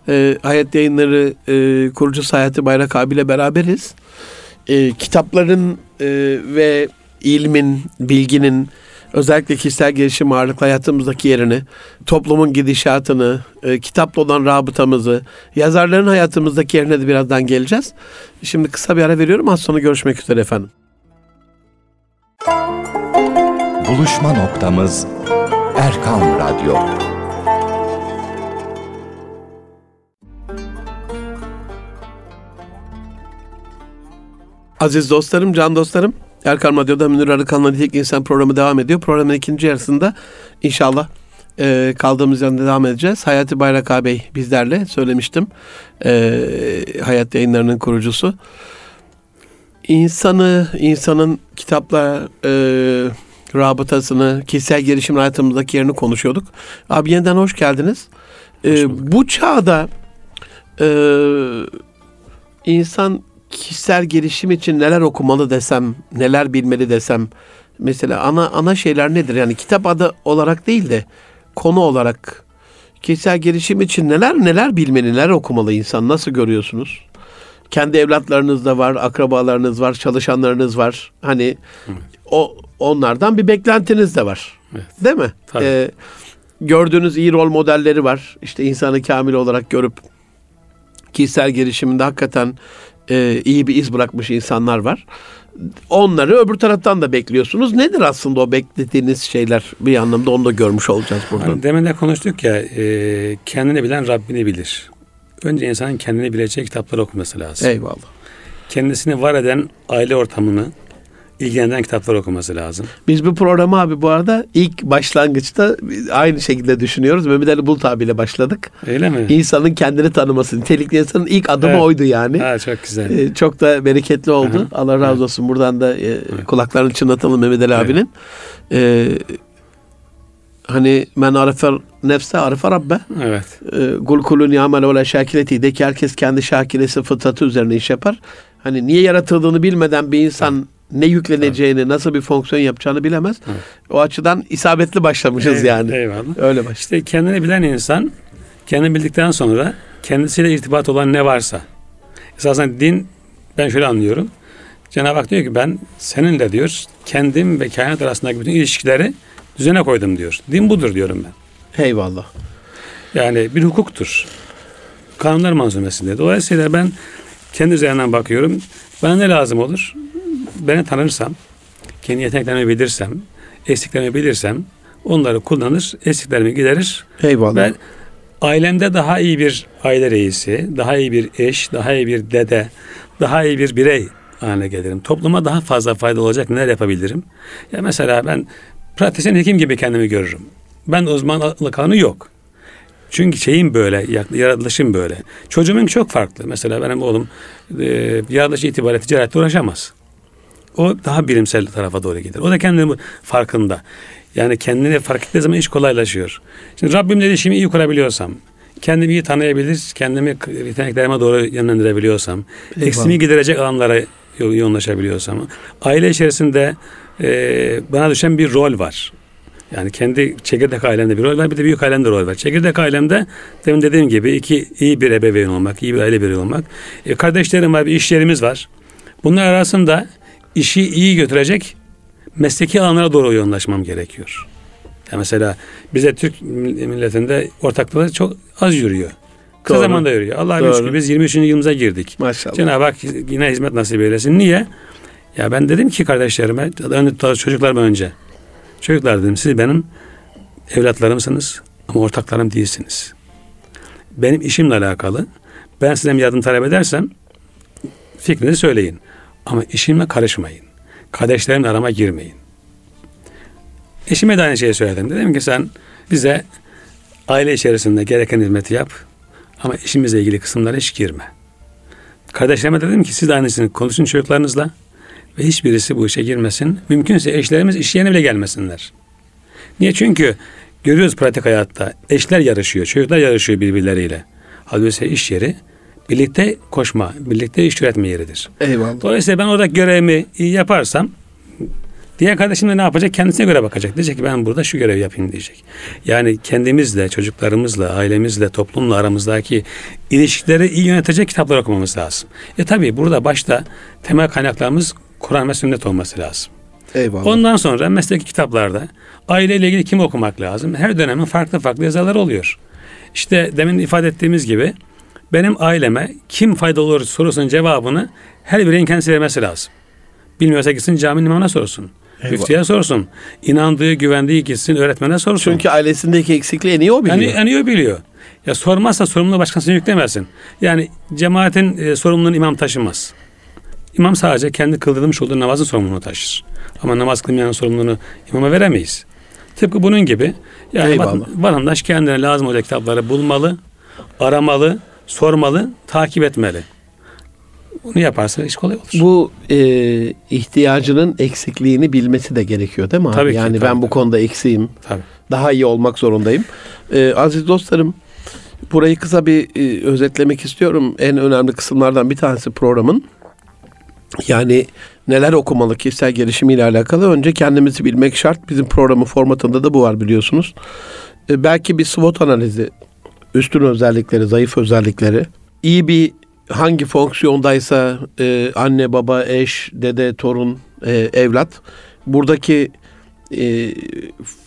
Ee, Hayat Yayınları e, kurucusu Hayati Bayrak abiyle beraberiz. Ee, kitapların e, ve ilmin, bilginin özellikle kişisel gelişim ağırlıklı hayatımızdaki yerini, toplumun gidişatını, e, kitapla olan rabıtamızı, yazarların hayatımızdaki yerine de birazdan geleceğiz. Şimdi kısa bir ara veriyorum. Az sonra görüşmek üzere efendim. Buluşma noktamız Erkam Radyo. Aziz dostlarım, can dostlarım. Erkan Radyo'da Münir Arıkan'la Nitek İnsan programı devam ediyor. Programın ikinci yarısında inşallah e, kaldığımız yerden devam edeceğiz. Hayati Bayrak ağabey bizlerle söylemiştim. E, Hayat yayınlarının kurucusu. İnsanı, insanın kitapla e, rabıtasını, kişisel gelişim hayatımızdaki yerini konuşuyorduk. Abi yeniden hoş geldiniz. E, bu çağda e, insan kişisel gelişim için neler okumalı desem, neler bilmeli desem, mesela ana ana şeyler nedir? Yani kitap adı olarak değil de konu olarak kişisel gelişim için neler neler bilmeli, neler okumalı insan? Nasıl görüyorsunuz? Kendi evlatlarınız da var, akrabalarınız var, çalışanlarınız var. Hani o onlardan bir beklentiniz de var. Evet. Değil mi? Tabii. Ee, gördüğünüz iyi rol modelleri var. İşte insanı kamil olarak görüp kişisel gelişiminde hakikaten e, iyi bir iz bırakmış insanlar var. Onları öbür taraftan da bekliyorsunuz. Nedir aslında o beklediğiniz şeyler? Bir anlamda onu da görmüş olacağız buradan. Hani demin de konuştuk ya e, kendini bilen Rabbini bilir. Önce insanın kendini bileceği kitapları okuması lazım. Eyvallah. Kendisini var eden aile ortamını ilgilendiren kitaplar okuması lazım. Biz bu programı abi bu arada ilk başlangıçta aynı şekilde düşünüyoruz. Mehmet Ali Bulut abiyle başladık. Öyle mi? İnsanın kendini tanıması, nitelikli insanın ilk adımı Evet. oydu yani. Ha, çok güzel. Ee, çok da bereketli oldu. Hı. Allah razı Evet. olsun. Buradan da e, kulaklarını çınlatalım Mehmet Ali Evet. abinin. Ee, hani men arefer nefse arefer rabbe. Evet. Ee, Kul kulun yamel ve şakileti de ki herkes kendi şakilesi fıtratı üzerine iş yapar. Hani niye yaratıldığını bilmeden bir insan ne yükleneceğini, nasıl bir fonksiyon yapacağını bilemez. Evet. O açıdan isabetli başlamışız Evet, yani. Eyvallah. Öyle baş. İşte kendini bilen insan kendini bildikten sonra kendisiyle irtibat olan ne varsa esasen din ben şöyle anlıyorum. Cenab-ı Hak diyor ki ben seninle diyor kendim ve kainat arasındaki bütün ilişkileri düzene koydum diyor. Din budur diyorum ben. Eyvallah. Yani bir hukuktur. Kanunlar manzumesinde. Dolayısıyla ben kendi üzerinden bakıyorum. Bana ne lazım olur? Beni tanırsam, kendi yeteneklerimi bilirsem, eksiklerimi bilirsem onları kullanır, eksiklerimi giderir Eyvallah. ve ailemde daha iyi bir aile reisi, daha iyi bir eş, daha iyi bir dede, daha iyi bir birey haline gelirim. Topluma daha fazla fayda olacak neler yapabilirim? Ya mesela ben pratisyen hekim gibi kendimi görürüm. Ben uzmanlık alanı yok. Çünkü şeyim böyle, yaratılışım böyle. Çocuğumun çok farklı. Mesela benim oğlum e, yaratılış itibariyle ticaretle uğraşamaz. O daha bilimsel tarafa doğru gider. O da kendini farkında. Yani kendini fark ettiği zaman iş kolaylaşıyor. Şimdi Rabbimle ilişkimi iyi kurabiliyorsam, kendimi iyi tanıyabilir, kendimi yeteneklerime doğru yönlendirebiliyorsam, Eyvallah. eksimi giderecek alanlara yo- yoğunlaşabiliyorsam, aile içerisinde e, bana düşen bir rol var. Yani kendi çekirdek ailemde bir rol var, bir de büyük ailemde rol var. Çekirdek ailemde demin dediğim gibi iki iyi bir ebeveyn olmak, iyi bir aile bireyi olmak. E, kardeşlerim var, bir iş yerimiz var. Bunlar arasında işi iyi götürecek mesleki alanlara doğru yoğunlaşmam gerekiyor. Ya mesela bize Türk milletinde ortaklığı çok az yürüyor. Kısa Doğru. zamanda yürüyor. Allah'a şükür biz 23. yılımıza girdik. Maşallah. Cenab-ı Hak yine hizmet nasip eylesin. Niye? Ya ben dedim ki kardeşlerime, çocuklarıma önce. Çocuklar dedim siz benim evlatlarımsınız ama ortaklarım değilsiniz. Benim işimle alakalı. Ben bir yardım talep edersem fikrinizi söyleyin. Ama işimle karışmayın. Kardeşlerimle arama girmeyin. Eşime de aynı şeyi söyledim. Dedim ki sen bize aile içerisinde gereken hizmeti yap. Ama işimizle ilgili kısımlara hiç girme. Kardeşlerime dedim ki siz de aynısını konuşun çocuklarınızla ve hiçbirisi bu işe girmesin. Mümkünse eşlerimiz iş yerine bile gelmesinler. Niye? Çünkü görüyoruz pratik hayatta eşler yarışıyor, çocuklar yarışıyor birbirleriyle. Halbuki iş yeri birlikte koşma, birlikte iş üretme yeridir. Eyvallah. Dolayısıyla ben orada görevimi yaparsam diğer kardeşim de ne yapacak? Kendisine göre bakacak. Diyecek ki ben burada şu görevi yapayım diyecek. Yani kendimizle, çocuklarımızla, ailemizle, toplumla aramızdaki ilişkileri iyi yönetecek kitaplar okumamız lazım. E tabi burada başta temel kaynaklarımız Kur'an ve sünnet olması lazım. Eyvallah. Ondan sonra mesleki kitaplarda aileyle ilgili kim okumak lazım? Her dönemin farklı farklı yazarları oluyor. İşte demin ifade ettiğimiz gibi benim aileme kim faydalı olur sorusunun cevabını her bireyin kendisi vermesi lazım. Bilmiyorsa gitsin caminin imamına sorsun. Eyvallah. Müftüye sorsun. İnandığı, güvendiği gitsin öğretmene sorsun. Çünkü ailesindeki eksikliği en iyi o biliyor. Yani, yani o biliyor. Ya sormazsa sorumluluğu başkasına yüklemezsin. Yani cemaatin e, sorumluluğunu imam taşımaz. İmam sadece kendi kıldırmış olduğu namazın sorumluluğunu taşır. Ama namaz kılmayanın sorumluluğunu imama veremeyiz. Tıpkı bunun gibi yani Eyvallah. vat- vatandaş kendine lazım olacak kitapları bulmalı, aramalı, sormalı, takip etmeli. Bunu yaparsa iş kolay olur. Bu e, ihtiyacının eksikliğini bilmesi de gerekiyor değil mi abi? Tabii ki, yani tabii, ben bu konuda eksiğim. Tabii. Daha iyi olmak zorundayım. E, aziz dostlarım burayı kısa bir e, özetlemek istiyorum. En önemli kısımlardan bir tanesi programın. Yani neler okumalı kişisel gelişimiyle alakalı önce kendimizi bilmek şart. Bizim programın formatında da bu var biliyorsunuz. E, belki bir SWOT analizi, üstün özellikleri, zayıf özellikleri, iyi bir hangi fonksiyondaysa e, anne, baba, eş, dede, torun, e, evlat buradaki e,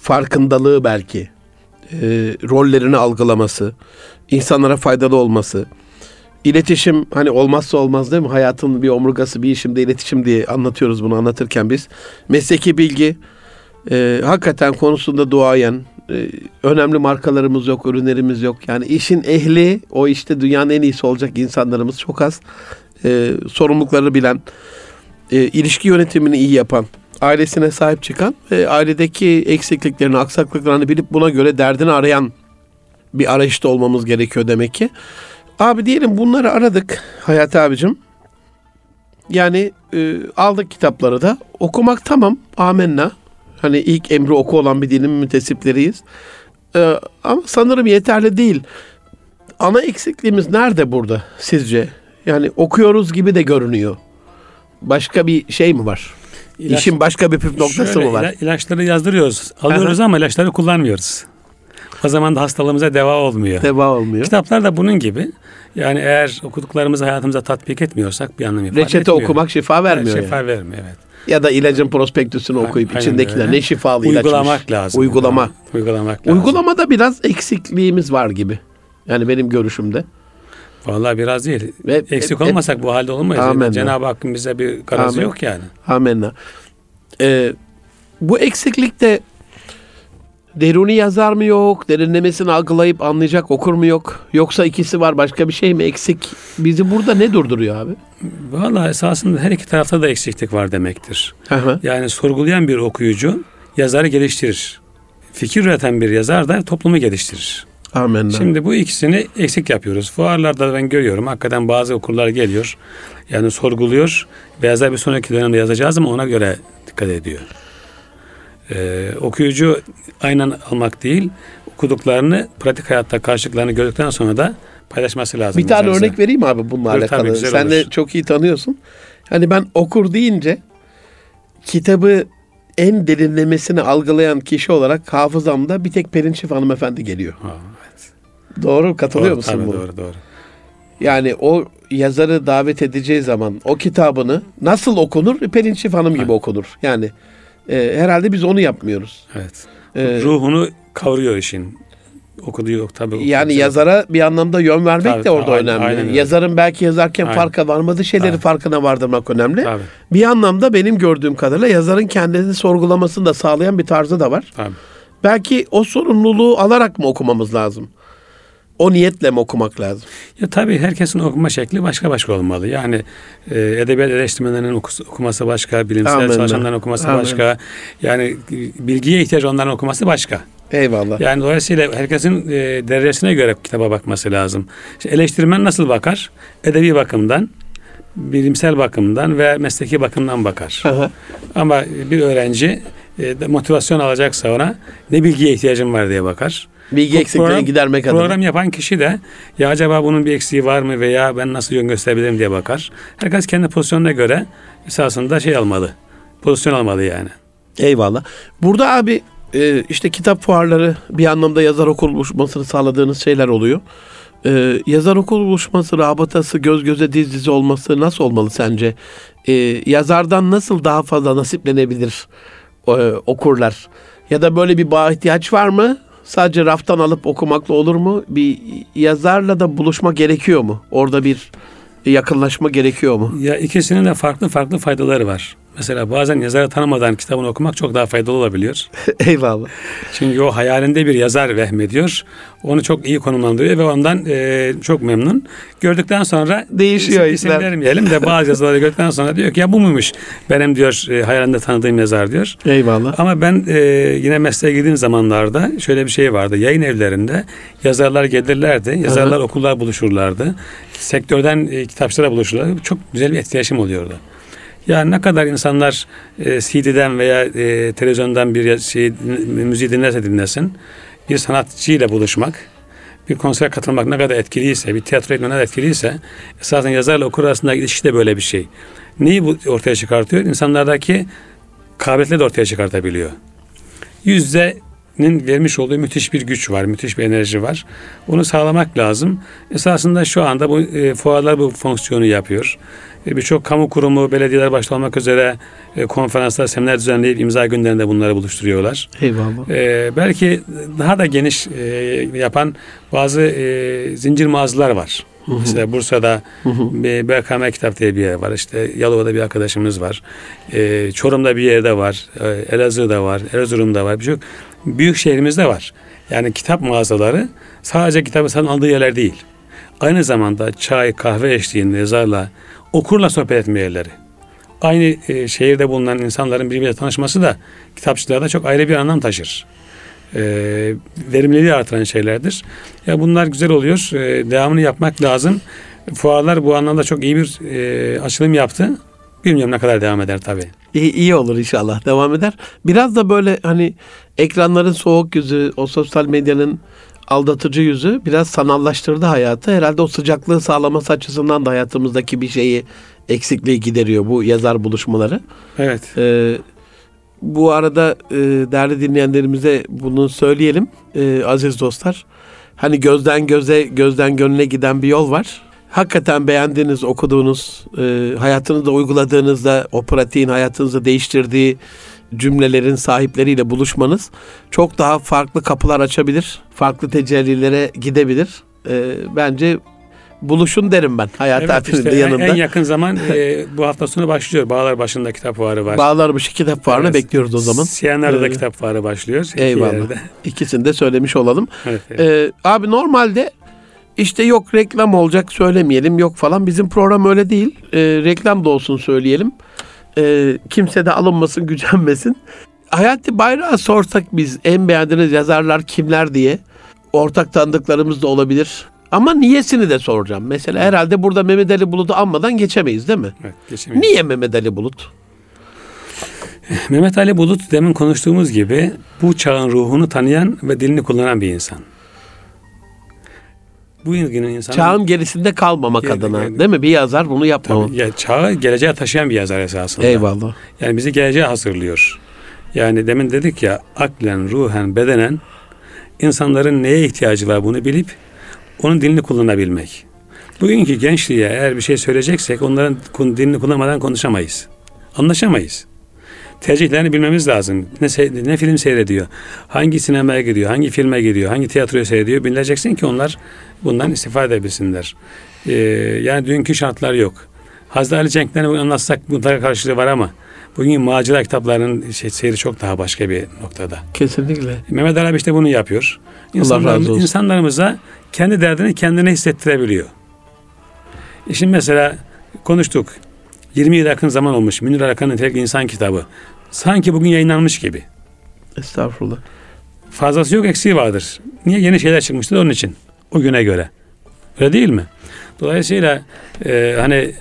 farkındalığı belki e, rollerini algılaması, insanlara faydalı olması, iletişim hani olmazsa olmaz değil mi? Hayatın bir omurgası, bir işimde iletişim diye anlatıyoruz bunu anlatırken biz. Mesleki bilgi, e, hakikaten konusunda duayen, e, önemli markalarımız yok, ürünlerimiz yok. Yani işin ehli, o işte dünyanın en iyisi olacak insanlarımız çok az. E, sorumluluklarını bilen, e, ilişki yönetimini iyi yapan, ailesine sahip çıkan ve ailedeki eksikliklerini, aksaklıklarını bilip buna göre derdini arayan bir arayışta olmamız gerekiyor demek ki. Abi diyelim bunları aradık Hayati abicim. Yani e, aldık kitapları da. Okumak tamam. Amenna. Hani ilk emri oku olan bir dinin müntesipleriyiz. E, ama sanırım yeterli değil. Ana eksikliğimiz nerede burada sizce? Yani okuyoruz gibi de görünüyor. Başka bir şey mi var? İlaç- İşin başka bir püf noktası Şöyle, mı var? ila- ilaçları yazdırıyoruz. Alıyoruz ama ilaçları kullanmıyoruz. O zaman da hastalığımıza deva olmuyor. Deva olmuyor. Kitaplar da bunun gibi. Yani eğer okuduklarımızı hayatımıza tatbik etmiyorsak bir anlam ifade Reçete etmiyor. okumak şifa vermiyor. Yani. şifa vermiyor evet. Ya da ilacın prospektüsünü okuyup Aynen içindekiler öyle. ne şifalı ilaçmış. Uygulamak lazım. Uygulama. Uygulamak lazım. Uygulamada biraz eksikliğimiz var gibi. Yani benim görüşümde. Vallahi biraz değil. Ve- Eksik e- olmasak bu halde olmayız. Amenna. Cenab-ı Hakk'ın bize bir garazı Amin. yok yani. Amenna. Ee, bu eksiklikte deruni yazar mı yok? Derinlemesini algılayıp anlayacak okur mu yok? Yoksa ikisi var başka bir şey mi eksik? Bizi burada ne durduruyor abi? Vallahi esasında her iki tarafta da eksiklik var demektir. Hı. Yani sorgulayan bir okuyucu yazarı geliştirir. Fikir üreten bir yazar da toplumu geliştirir. Amenna. Şimdi bu ikisini eksik yapıyoruz. Fuarlarda ben görüyorum. Hakikaten bazı okurlar geliyor. Yani sorguluyor. Ve yazar bir sonraki dönemde yazacağız ama ona göre dikkat ediyor. Ee, okuyucu aynen almak değil, okuduklarını pratik hayatta karşılıklarını gördükten sonra da paylaşması lazım. bir tane yazarsa. örnek vereyim abi bununla Buyur, alakalı. tabii, Sen de olur. çok iyi tanıyorsun. Hani ben okur deyince kitabı en derinlemesine algılayan kişi olarak hafızamda bir tek Perinçif hanımefendi geliyor. Ha, Doğru katılıyor doğru, musun tabii, buna? Doğru doğru. Yani o yazarı davet edeceği zaman o kitabını nasıl okunur? Perinçif Hanım gibi Evet. okunur. Yani e, herhalde biz onu yapmıyoruz. Evet. E, Ruhunu kavuruyor işin. Okuduğu yok tabii. yani okuduğu- yazara bir anlamda yön vermek Tabii, de orada aynen, önemli. aynen. Yazarın belki yazarken Aynen. farka varmadığı şeyleri Tabii. farkına vardırmak önemli. Tabii, Bir anlamda benim gördüğüm kadarıyla yazarın kendini sorgulamasını da sağlayan bir tarzı da var. tabii. Belki o sorumluluğu alarak mı okumamız lazım? O niyetle mi okumak lazım? Ya tabii herkesin okuma şekli başka başka olmalı. Yani e, edebiyat eleştirmenlerinin okuması başka, bilimsel çalışanların okuması Amen. başka. Yani e, bilgiye ihtiyaç onların okuması başka. Eyvallah. Yani dolayısıyla herkesin e, derecesine göre kitaba bakması lazım. İşte eleştirmen nasıl bakar? Edebi bakımdan, bilimsel bakımdan ve mesleki bakımdan bakar. Hı. Ama bir öğrenci e, motivasyon alacaksa ona ne bilgiye ihtiyacım var diye bakar. Bilgi Bu eksikliğini program- gidermek adına. Program yapan kişi de ya acaba bunun bir eksiği var mı veya ben nasıl yön gösterebilirim diye bakar. Herkes kendi pozisyonuna göre esasında şey almalı. Pozisyon almalı yani. Eyvallah. Burada abi e, işte kitap fuarları bir anlamda yazar okul buluşmasını sağladığınız şeyler oluyor. Ee, yazar okul buluşması, rabıtası, göz göze diz dize olması nasıl olmalı sence? Ee, yazardan nasıl daha fazla nasiplenebilir e, okurlar? Ya da böyle bir bağ ihtiyaç var mı? Sadece raftan alıp okumakla olur mu? Bir yazarla da buluşma gerekiyor mu? Orada bir yakınlaşma gerekiyor mu? Ya ikisinin de farklı farklı faydaları var. Mesela bazen yazarı tanımadan kitabını okumak çok daha faydalı olabiliyor. Eyvallah. Çünkü o hayalinde bir yazar vehmediyor. Onu çok iyi konumlandırıyor ve ondan e, çok memnun. Gördükten sonra değişiyor isim, isim vermeyelim de bazı yazıları gördükten sonra diyor ki ya bu muymuş benim diyor e, hayalinde tanıdığım yazar diyor. Eyvallah. Ama ben e, yine mesleğe girdiğim zamanlarda şöyle bir şey vardı. Yayın evlerinde yazarlar gelirlerdi. Yazarlar Hı-hı. okullar buluşurlardı. Sektörden e, kitapçılara buluşurlardı. Çok güzel bir etkileşim oluyordu. Yani ne kadar insanlar e, CD'den veya e, televizyondan bir şey müziği dinlerse dinlesin bir sanatçıyla buluşmak, bir konsere katılmak ne kadar etkiliyse, bir tiyatro etmek ne kadar etkiliyse esasen yazarla okur arasındaki ilişki de böyle bir şey. Neyi bu ortaya çıkartıyor? İnsanlardaki kabiliyetleri de ortaya çıkartabiliyor. Yüzde'nin vermiş olduğu müthiş bir güç var, müthiş bir enerji var. Onu sağlamak lazım. Esasında şu anda bu e, fuarlar bu fonksiyonu yapıyor. E, birçok kamu kurumu, belediyeler başta olmak üzere e, konferanslar, seminer düzenleyip imza günlerinde bunları buluşturuyorlar. Eyvallah. E, belki daha da geniş e, yapan bazı e, zincir mağazalar var. Hı hı. Mesela Bursa'da hı hı. bir BKM Kitap diye bir yer var. İşte Yalova'da bir arkadaşımız var. E, Çorum'da bir yerde var. E, Elazığ'da var. Erzurum'da var. Birçok büyük şehrimizde var. Yani kitap mağazaları sadece kitabı satın aldığı yerler değil. Aynı zamanda çay, kahve eşliğinde yazarla okurla sohbet etme yerleri. Aynı e, şehirde bulunan insanların birbiriyle tanışması da kitapçılarda çok ayrı bir anlam taşır. E, verimliliği artıran şeylerdir. Ya bunlar güzel oluyor. E, devamını yapmak lazım. Fuarlar bu anlamda çok iyi bir e, açılım yaptı. Bilmiyorum ne kadar devam eder tabii. İyi, iyi olur inşallah devam eder. Biraz da böyle hani ekranların soğuk yüzü, o sosyal medyanın aldatıcı yüzü biraz sanallaştırdı hayatı. Herhalde o sıcaklığı sağlaması açısından da hayatımızdaki bir şeyi eksikliği gideriyor bu yazar buluşmaları. Evet. Ee, bu arada e, değerli dinleyenlerimize bunu söyleyelim e, aziz dostlar. Hani gözden göze, gözden gönüle giden bir yol var. Hakikaten beğendiğiniz, okuduğunuz, e, hayatınızda uyguladığınızda o pratiğin hayatınızı değiştirdiği cümlelerin sahipleriyle buluşmanız çok daha farklı kapılar açabilir. Farklı tecellilere gidebilir. E, bence buluşun derim ben hayat evet, işte yanında. En yakın zaman e, bu hafta sonu başlıyor. Bağlar başında kitap fuarı var. Bağlarbaşı kitap fuarını evet. bekliyoruz o zaman. Siyanlar'da da ee, kitap fuarı başlıyor. Eyvallah. İkisini de söylemiş olalım. Evet, evet. Ee, abi normalde işte yok reklam olacak söylemeyelim yok falan. Bizim program öyle değil. Ee, reklam da olsun söyleyelim e, kimse de alınmasın, gücenmesin. Hayati Bayrağı sorsak biz en beğendiğiniz yazarlar kimler diye ortak tanıdıklarımız da olabilir. Ama niyesini de soracağım. Mesela herhalde burada Mehmet Ali Bulut'u anmadan geçemeyiz değil mi? Evet, geçemeyiz. Niye Mehmet Ali Bulut? Mehmet Ali Bulut demin konuştuğumuz gibi bu çağın ruhunu tanıyan ve dilini kullanan bir insan bu ilginin insanın... Çağın gerisinde kalmamak gel, adına gel, değil mi? Bir yazar bunu yapmamalı. Tabii, ya, çağı geleceğe taşıyan bir yazar esasında. Eyvallah. Yani bizi geleceğe hazırlıyor. Yani demin dedik ya aklen, ruhen, bedenen insanların neye ihtiyacı var bunu bilip onun dilini kullanabilmek. Bugünkü gençliğe eğer bir şey söyleyeceksek onların dilini kullanmadan konuşamayız. Anlaşamayız tercihlerini bilmemiz lazım. Ne, ne film seyrediyor, hangi sinemaya gidiyor, hangi filme gidiyor, hangi tiyatroya seyrediyor bileceksin ki onlar bundan istifade edebilsinler. Ee, yani dünkü şartlar yok. Hazreti Ali Cenk'ten anlatsak mutlaka karşılığı var ama bugün macera kitaplarının şey, seyri çok daha başka bir noktada. Kesinlikle. Mehmet Ali işte bunu yapıyor. İnsanlarımız, insanlarımıza kendi derdini kendine hissettirebiliyor. E şimdi mesela konuştuk. 20 yıl yakın zaman olmuş. Münir Arakan'ın Tek İnsan kitabı. Sanki bugün yayınlanmış gibi. Estağfurullah. Fazlası yok eksiği vardır. Niye? Yeni şeyler çıkmıştır onun için. O güne göre. Öyle değil mi? Dolayısıyla e, hani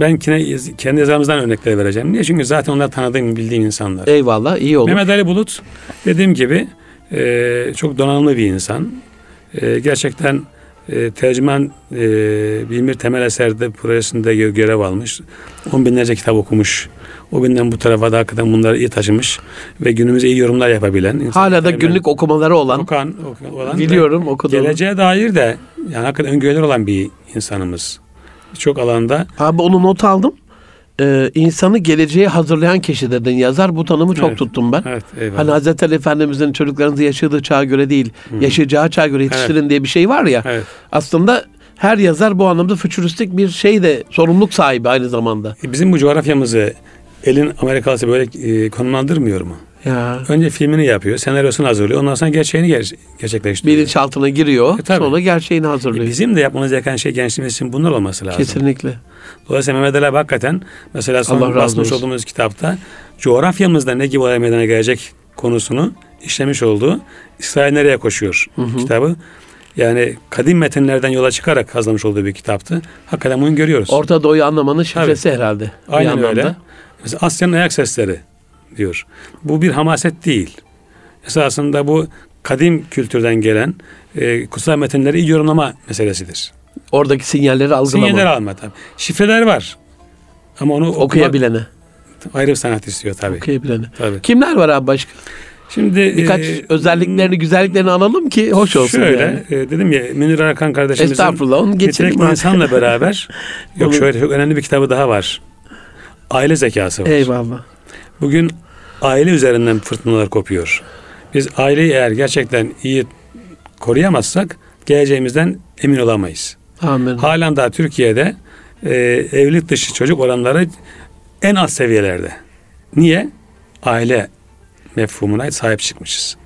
ben kendi, kendi yazarımızdan örnekler vereceğim. Niye? Çünkü zaten onlar tanıdığım, bildiğim insanlar. Eyvallah, iyi olur. Mehmet Ali Bulut dediğim gibi e, çok donanımlı bir insan. E, gerçekten e, tercüman e, Bilmir Temel Eser'de projesinde gö- görev almış. On binlerce kitap okumuş. O günden bu tarafa da hakikaten bunları iyi taşımış ve günümüze iyi yorumlar yapabilen. Hala da günlük okumaları olan. okan, okan- olan Biliyorum okudum. Geleceğe dair de yani hakikaten öngörüler olan bir insanımız. Birçok alanda Abi onu not aldım. Ee, insanı geleceğe hazırlayan kişi dedin yazar. Bu tanımı çok Evet. tuttum ben. evet eyvallah. Hani Hazreti Ali Efendimizin çocuklarınızı yaşadığı çağa göre değil, yaşayacağı çağa göre yetiştirin diye bir şey var ya. evet. Aslında her yazar bu anlamda fütüristik bir şey de sorumluluk sahibi aynı zamanda. E, Bizim bu coğrafyamızı elin Amerikalısı böyle e, konumlandırmıyor mu? Ya Önce filmini yapıyor, senaryosunu hazırlıyor. Ondan sonra gerçeğini ger- gerçekleştiriyor. bilinçaltına giriyor. E, tabii. sonra gerçeğini E, hazırlıyor. Bizim de yapmamız gereken şey gençliğimiz için bunlar olması lazım. Kesinlikle. Dolayısıyla Mehmet Ali abi hakikaten mesela son Allah basmış olduğumuz kitapta coğrafyamızda ne gibi olay meydana gelecek konusunu işlemiş olduğu İsrail nereye koşuyor kitabı. Yani kadim metinlerden yola çıkarak hazırlamış olduğu bir kitaptı. Hakikaten bunu görüyoruz. Orta Doğu'yu anlamanın şifresi herhalde. Aynen öyle. Mesela Asya'nın ayak sesleri diyor. Bu bir hamaset değil. Esasında bu kadim kültürden gelen e, kutsal metinleri iyi yorumlama meselesidir. Oradaki sinyalleri algılama. Sinyaller alma tabii. Şifreler var. Ama onu okuyabilene. Okuyabilene. ayrı bir sanat istiyor tabii. Okuyabilene. tabii. Kimler var abi başka? Şimdi Birkaç e, özelliklerini, güzelliklerini alalım ki hoş olsun şöyle yani. e, dedim ya Münir Arkan kardeşimizin Estağfurullah onu geçelim. İnsanla beraber yok şöyle çok önemli bir kitabı daha var. Aile zekası var. Eyvallah. Bugün aile üzerinden fırtınalar kopuyor. Biz aileyi eğer gerçekten iyi koruyamazsak geleceğimizden emin olamayız. Amin. Halen daha Türkiye'de e, evlilik dışı çocuk oranları en az seviyelerde. Niye? Aile mefhumuna sahip çıkmışız.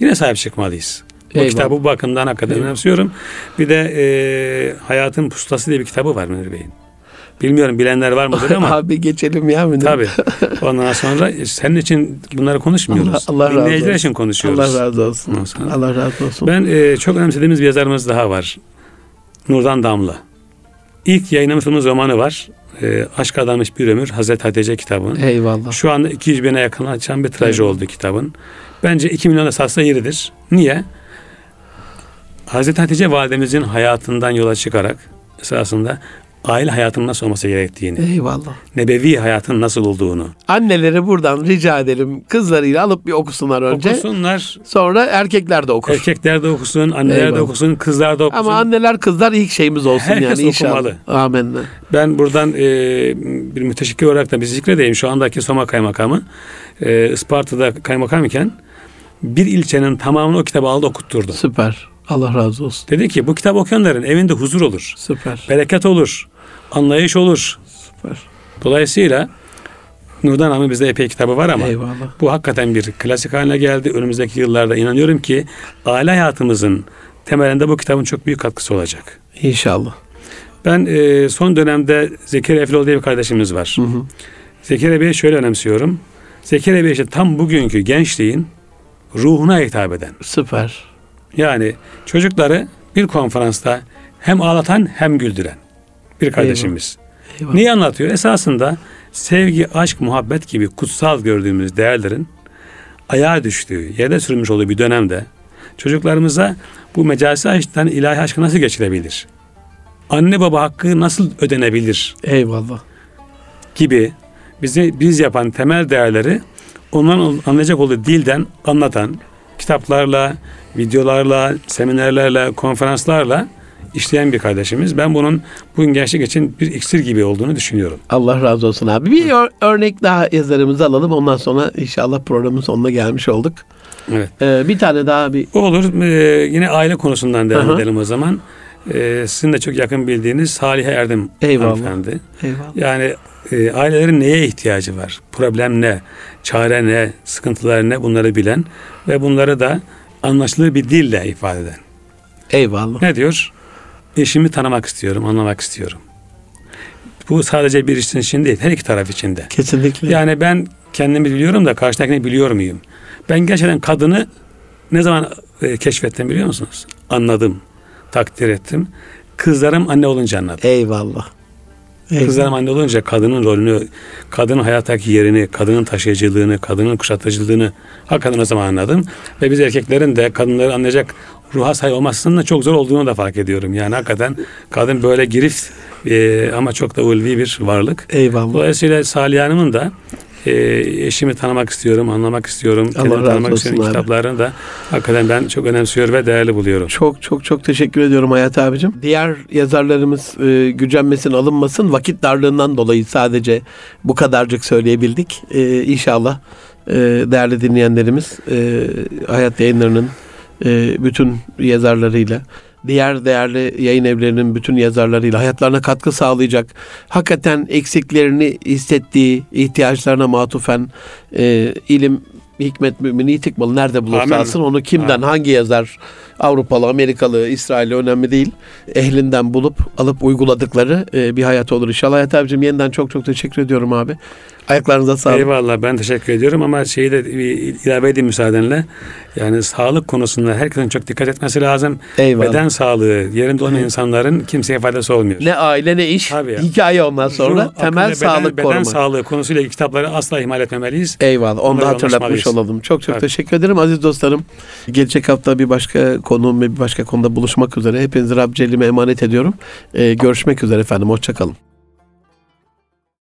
Yine sahip çıkmalıyız. Bu Eyvallah. kitabı bu bakımdan hakikaten önemsiyorum. Bir de e, Hayatın Pustası diye bir kitabı var Münir Bey'in. Bilmiyorum bilenler var mıdır ama abi geçelim ya. Münir. tabii. Ondan sonra senin için bunları konuşmuyoruz. Allah- Allah razı olsun. için konuşuyoruz. Allah razı olsun. Sonra- Allah razı olsun. Ben e, çok önemsediğimiz bir yazarımız daha var. Nurdan Damla. İlk yayınlamış romanı var. E, Aşk Adanmış Bir Ömür Hazreti Hatice kitabı. Eyvallah. Şu anda 200 bine yakın açan bir tirajı oldu kitabın. Bence 2 milyon esasla yeridir. Niye? Hazreti Hatice validemizin hayatından yola çıkarak esasında aile hayatının nasıl olması gerektiğini, Eyvallah. nebevi hayatın nasıl olduğunu Anneleri buradan rica edelim kızlarıyla alıp bir okusunlar önce. okusunlar. Sonra erkekler de okur. Erkekler de okusun, anneler de Eyvallah. okusun, kızlar da okusun. Ama anneler kızlar ilk şeyimiz olsun Herkes yani inşallah. okumalı. Amenna. Ben buradan e, bir müteşekkir olarak da bir zikredeyim. Şu andaki Soma Kaymakamı e, Isparta'da kaymakam iken bir ilçenin tamamını o kitabı aldı okutturdu. Süper. Allah razı olsun. Dedi ki bu kitabı okuyanların evinde huzur olur, Süper. bereket olur, anlayış olur. Süper. Dolayısıyla Nurdan Hanım'ın bizde epey kitabı var ama Eyvallah. bu hakikaten bir klasik haline geldi. Önümüzdeki yıllarda inanıyorum ki aile hayatımızın temelinde bu kitabın çok büyük katkısı olacak. İnşallah. Ben e, son dönemde Zekeriya Eflioğlu diye bir kardeşimiz var. Hı hı. Zekeriya Bey'i şöyle önemsiyorum. Zekeriya Bey işte tam bugünkü gençliğin ruhuna hitap eden. Süper. Yani çocukları bir konferansta hem ağlatan hem güldüren bir kardeşimiz. Eyvallah. Neyi anlatıyor? Esasında sevgi, aşk, muhabbet gibi kutsal gördüğümüz değerlerin ayağa düştüğü, yerde sürülmüş olduğu bir dönemde çocuklarımıza bu mecasi aşktan ilahi aşkı nasıl geçirebilir? Anne baba hakkı nasıl ödenebilir? Eyvallah. gibi bizi biz yapan temel değerleri onların anlayacak olduğu dilden anlatan kitaplarla, videolarla, seminerlerle, konferanslarla işleyen bir kardeşimiz. Ben bunun bugün gençlik için bir iksir gibi olduğunu düşünüyorum. Allah razı olsun abi. Bir ör- örnek daha yazarımızı alalım. Ondan sonra inşallah programın sonuna gelmiş olduk. Evet. Ee, bir tane daha bir O olur. Ee, yine aile konusundan devam Hı hı. edelim o zaman. Ee, sizin de çok yakın bildiğiniz Salihe Erdem Eyvallah. hanımefendi. eyvallah. Yani e, ailelerin neye ihtiyacı var? Problem ne? Çare ne? Sıkıntılar ne? Bunları bilen ve bunları da anlaşılır bir dille ifade eden. Eyvallah. Ne diyor? Eşimi tanımak istiyorum, anlamak istiyorum. Bu sadece bir işin için değil, her iki taraf için de. Kesinlikle. Yani ben kendimi biliyorum da karşıdakini biliyor muyum? Ben gerçekten kadını ne zaman e, keşfettim biliyor musunuz? Anladım, takdir ettim. Kızlarım anne olunca anladım. Eyvallah. Eyvallah. Kızlarım anne olunca kadının rolünü, kadının hayattaki yerini, kadının taşıyıcılığını, kadının kuşatıcılığını hakikaten o zaman anladım. Ve biz erkeklerin de kadınları anlayacak ruha sahip olmasının da çok zor olduğunu da fark ediyorum. Yani hakikaten kadın böyle girift e, ama çok da ulvi bir varlık. Eyvallah. Dolayısıyla Salih Hanım'ın da e, eşimi tanımak istiyorum, anlamak istiyorum, Allah kendimi tanımak istiyorum. abi. Kitaplarını da hakikaten ben çok önemsiyor ve değerli buluyorum. Çok çok çok teşekkür ediyorum Hayat abicim. Diğer yazarlarımız e, gücenmesin, alınmasın. Vakit darlığından dolayı sadece bu kadarcık söyleyebildik. E, inşallah e, değerli dinleyenlerimiz e, Hayat yayınlarının bütün yazarlarıyla diğer değerli yayın evlerinin bütün yazarlarıyla hayatlarına katkı sağlayacak, hakikaten eksiklerini hissettiği, ihtiyaçlarına matufen e, ilim, hikmet, mümin, itik malı nerede bulursa Amin. alsın onu kimden, hangi yazar, Avrupalı, Amerikalı, İsrailli önemli değil. Ehlinden bulup alıp uyguladıkları e, bir hayat olur inşallah. Hayat abicim yeniden çok çok teşekkür ediyorum abi. Ayaklarınıza sağlık. Eyvallah ben teşekkür ediyorum ama şeyi de bir ilave edeyim müsaadenle. Yani sağlık konusunda herkesin çok dikkat etmesi lazım. Eyvallah. Beden sağlığı yerinde olan insanların kimseye faydası olmuyor. Ne aile ne iş. Tabii. Hikaye ondan sonra akıl temel beden, sağlık beden koruma. sağlığı konusuyla kitapları asla ihmal etmemeliyiz. Eyvallah. Onu da hatırlatmış olalım. Çok çok Tabii. teşekkür ederim aziz dostlarım. Gelecek hafta bir başka konuğum ve bir başka konuda buluşmak üzere. Hepinizi Rab Celle'ime emanet ediyorum. Ee, görüşmek üzere efendim. Hoşçakalın.